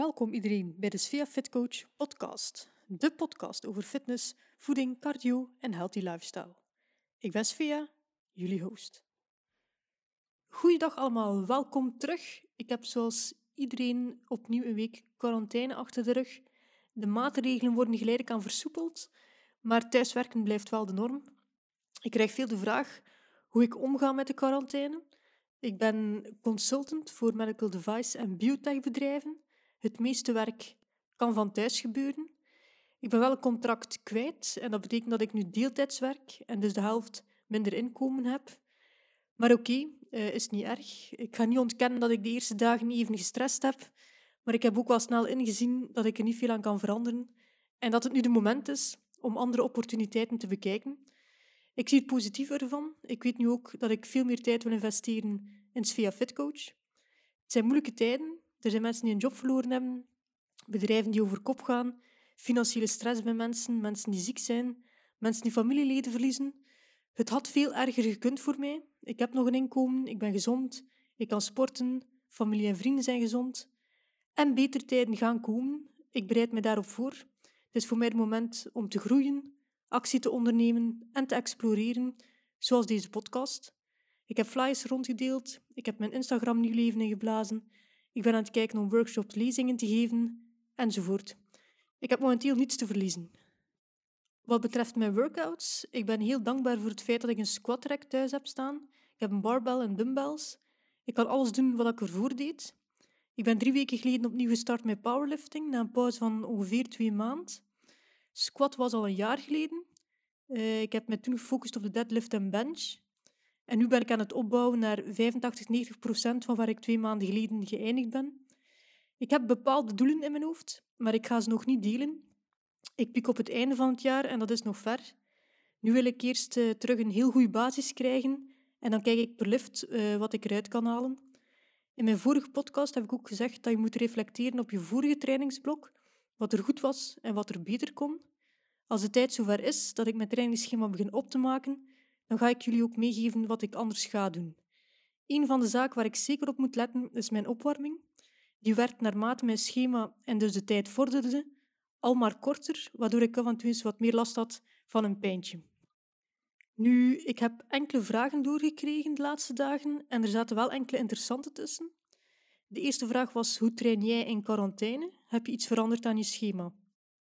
Welkom iedereen bij de Svea Fit Coach podcast. De podcast over fitness, voeding, cardio en healthy lifestyle. Ik ben Svea, jullie host. Goeiedag allemaal, welkom terug. Ik heb zoals iedereen opnieuw een week quarantaine achter de rug. De maatregelen worden geleidelijk aan versoepeld, maar thuiswerken blijft wel de norm. Ik krijg veel de vraag hoe ik omga met de quarantaine. Ik ben consultant voor medical device en biotech bedrijven. Het meeste werk kan van thuis gebeuren. Ik ben wel een contract kwijt en dat betekent dat ik nu deeltijds werk en dus de helft minder inkomen heb. Maar oké, okay, uh, is niet erg. Ik ga niet ontkennen dat ik de eerste dagen even gestrest heb, maar ik heb ook wel snel ingezien dat ik er niet veel aan kan veranderen en dat het nu de moment is om andere opportuniteiten te bekijken. Ik zie het positieve ervan. Ik weet nu ook dat ik veel meer tijd wil investeren in Svea Fitcoach. Het zijn moeilijke tijden. Er zijn mensen die een job verloren hebben, bedrijven die over kop gaan, financiële stress bij mensen, mensen die ziek zijn, mensen die familieleden verliezen. Het had veel erger gekund voor mij. Ik heb nog een inkomen, ik ben gezond, ik kan sporten, familie en vrienden zijn gezond. En betere tijden gaan komen. Ik bereid me daarop voor. Het is voor mij het moment om te groeien, actie te ondernemen en te exploreren, zoals deze podcast. Ik heb flyers rondgedeeld, ik heb mijn Instagram nieuw leven ingeblazen, ik ben aan het kijken om workshops, lezingen te geven, enzovoort. Ik heb momenteel niets te verliezen. Wat betreft mijn workouts, ik ben heel dankbaar voor het feit dat ik een squat rack thuis heb staan. Ik heb een barbell en dumbbells. Ik kan alles doen wat ik ervoor deed. Ik ben drie weken geleden opnieuw gestart met powerlifting, na een pauze van ongeveer twee maanden. Squat was al een jaar geleden. Uh, ik heb me toen gefocust op de deadlift en bench. En nu ben ik aan het opbouwen naar 85, 90 procent van waar ik twee maanden geleden geëindigd ben. Ik heb bepaalde doelen in mijn hoofd, maar ik ga ze nog niet delen. Ik piek op het einde van het jaar en dat is nog ver. Nu wil ik eerst uh, terug een heel goede basis krijgen en dan kijk ik per lift uh, wat ik eruit kan halen. In mijn vorige podcast heb ik ook gezegd dat je moet reflecteren op je vorige trainingsblok, wat er goed was en wat er beter kon. Als de tijd zover is dat ik mijn trainingsschema begin op te maken, dan ga ik jullie ook meegeven wat ik anders ga doen. Een van de zaken waar ik zeker op moet letten is mijn opwarming. Die werd naarmate mijn schema en dus de tijd vorderde, al maar korter, waardoor ik af en toe eens wat meer last had van een pijntje. Nu, ik heb enkele vragen doorgekregen de laatste dagen en er zaten wel enkele interessante tussen. De eerste vraag was: hoe train jij in quarantaine? Heb je iets veranderd aan je schema?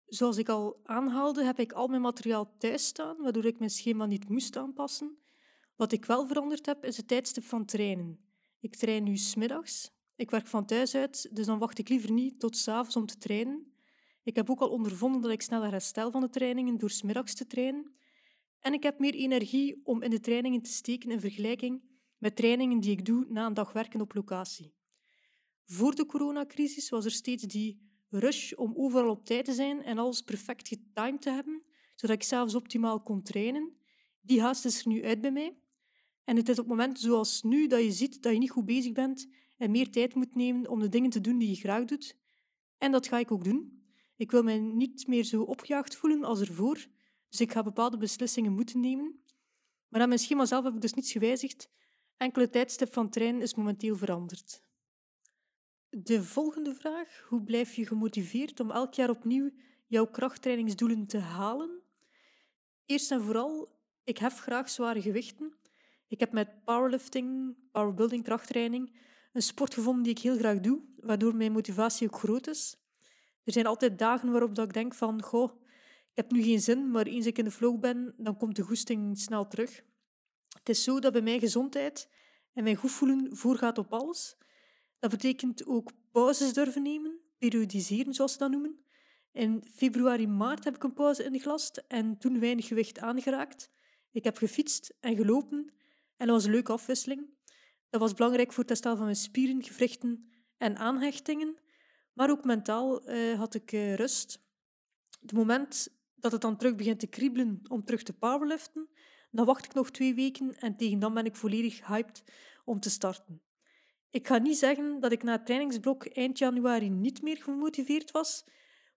Zoals ik al aanhaalde, heb ik al mijn materiaal thuis staan, waardoor ik mijn schema niet moest aanpassen. Wat ik wel veranderd heb, is het tijdstip van trainen. Ik train nu smiddags. Ik werk van thuis uit, dus dan wacht ik liever niet tot s'avonds om te trainen. Ik heb ook al ondervonden dat ik sneller herstel van de trainingen door smiddags te trainen. En ik heb meer energie om in de trainingen te steken in vergelijking met trainingen die ik doe na een dag werken op locatie. Voor de coronacrisis was er steeds die rush om overal op tijd te zijn en alles perfect getimed te hebben, zodat ik zelfs optimaal kon trainen. Die haast is er nu uit bij mij. En het is op momenten zoals nu dat je ziet dat je niet goed bezig bent en meer tijd moet nemen om de dingen te doen die je graag doet. En dat ga ik ook doen. Ik wil mij niet meer zo opgejaagd voelen als ervoor, dus ik ga bepaalde beslissingen moeten nemen. Maar aan mijn schema zelf heb ik dus niets gewijzigd. Enkele tijdstip van trainen is momenteel veranderd. De volgende vraag: hoe blijf je gemotiveerd om elk jaar opnieuw jouw krachttrainingsdoelen te halen? Eerst en vooral, ik hef graag zware gewichten. Ik heb met powerlifting, powerbuilding, krachttraining een sport gevonden die ik heel graag doe, waardoor mijn motivatie ook groot is. Er zijn altijd dagen waarop dat ik denk van, goh, ik heb nu geen zin, maar eens ik in de flow ben, dan komt de goesting snel terug. Het is zo dat bij mij gezondheid en mijn goed voelen voorgaat op alles. Dat betekent ook pauzes durven nemen, periodiseren zoals ze dat noemen. In februari, maart heb ik een pauze ingelast en toen weinig gewicht aangeraakt. Ik heb gefietst en gelopen en dat was een leuke afwisseling. Dat was belangrijk voor het herstel van mijn spieren, gewrichten en aanhechtingen. Maar ook mentaal uh, had ik uh, rust. Het moment dat het dan terug begint te kriebelen om terug te powerliften, dan wacht ik nog twee weken en tegen dan ben ik volledig hyped om te starten. Ik ga niet zeggen dat ik na het trainingsblok eind januari niet meer gemotiveerd was,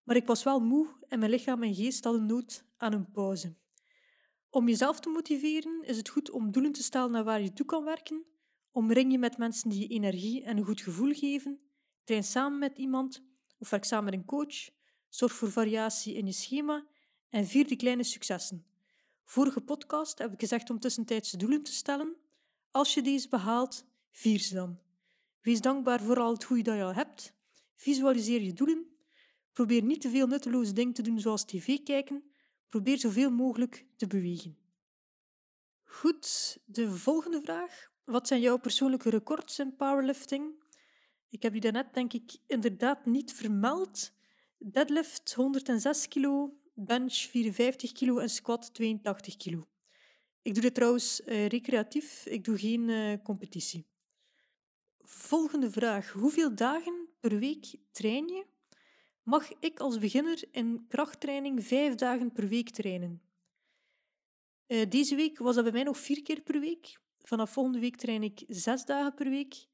maar ik was wel moe en mijn lichaam en geest hadden nood aan een pauze. Om jezelf te motiveren is het goed om doelen te stellen naar waar je toe kan werken. Omring je met mensen die je energie en een goed gevoel geven. Train samen met iemand of werk samen met een coach. Zorg voor variatie in je schema en vier de kleine successen. Vorige podcast heb ik gezegd om tussentijdse doelen te stellen. Als je deze behaalt, vier ze dan. Wees dankbaar voor al het goede dat je al hebt. Visualiseer je doelen. Probeer niet te veel nutteloze dingen te doen zoals tv kijken. Probeer zoveel mogelijk te bewegen. Goed, de volgende vraag. Wat zijn jouw persoonlijke records in powerlifting? Ik heb die daarnet denk ik inderdaad niet vermeld. Deadlift 106 kilo, bench 54 kilo en squat 82 kilo. Ik doe dit trouwens uh, recreatief, ik doe geen uh, competitie. Volgende vraag. Hoeveel dagen per week train je? Mag ik als beginner in krachttraining vijf dagen per week trainen? Uh, deze week was dat bij mij nog vier keer per week. Vanaf volgende week train ik zes dagen per week.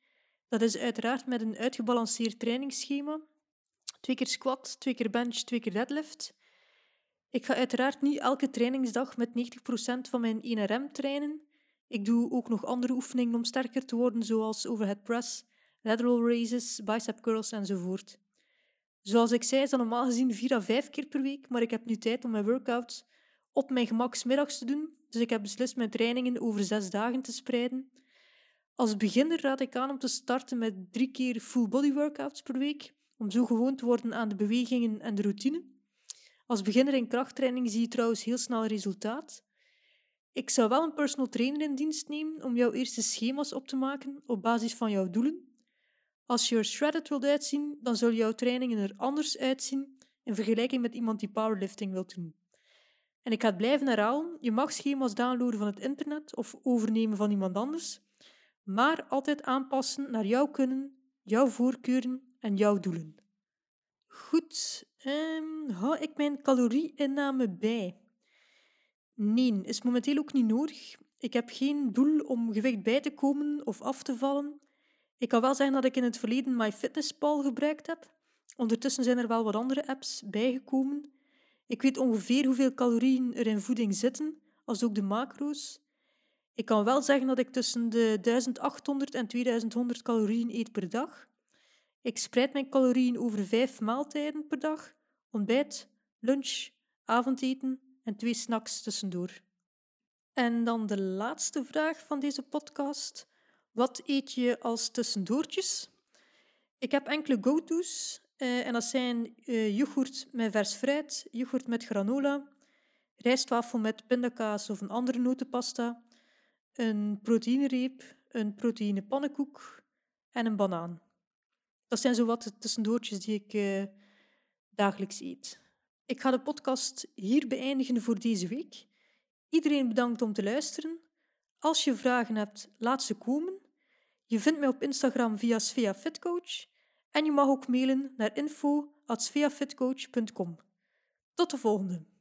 Dat is uiteraard met een uitgebalanceerd trainingsschema. Twee keer squat, twee keer bench, twee keer deadlift. Ik ga uiteraard niet elke trainingsdag met 90% van mijn 1RM trainen. Ik doe ook nog andere oefeningen om sterker te worden, zoals overhead press, lateral raises, bicep curls enzovoort. Zoals ik zei, is dat normaal gezien 4 à 5 keer per week, maar ik heb nu tijd om mijn workouts op mijn gemak middags te doen, dus ik heb beslist mijn trainingen over zes dagen te spreiden. Als beginner raad ik aan om te starten met drie keer full body workouts per week, om zo gewoon te worden aan de bewegingen en de routine. Als beginner in krachttraining zie je trouwens heel snel resultaat. Ik zou wel een personal trainer in dienst nemen om jouw eerste schema's op te maken op basis van jouw doelen. Als je er shredded wilt uitzien, dan zullen jouw trainingen er anders uitzien in vergelijking met iemand die powerlifting wilt doen. En ik ga het blijven herhalen, je mag schema's downloaden van het internet of overnemen van iemand anders, maar altijd aanpassen naar jouw kunnen, jouw voorkeuren en jouw doelen. Goed, um, hou ik mijn calorieinname bij? Nee, is momenteel ook niet nodig. Ik heb geen doel om gewicht bij te komen of af te vallen. Ik kan wel zeggen dat ik in het verleden MyFitnessPal gebruikt heb. Ondertussen zijn er wel wat andere apps bijgekomen. Ik weet ongeveer hoeveel calorieën er in voeding zitten, als ook de macro's. Ik kan wel zeggen dat ik tussen de 1800 en 2100 calorieën eet per dag. Ik spreid mijn calorieën over vijf maaltijden per dag: ontbijt, lunch, avondeten en twee snacks tussendoor. En dan de laatste vraag van deze podcast. Wat eet je als tussendoortjes? Ik heb enkele go-to's uh, en dat zijn uh, yoghurt met vers fruit, yoghurt met granola, rijstwafel met pindakaas of een andere notenpasta, een proteïnereep, een proteïnepannenkoek en een banaan. Dat zijn zo wat de tussendoortjes die ik uh, dagelijks eet. Ik ga de podcast hier beëindigen voor deze week. Iedereen bedankt om te luisteren. Als je vragen hebt, laat ze komen. Je vindt mij op Instagram via Svea Fitcoach en je mag ook mailen naar info.sveafitcoach.com. Tot de volgende!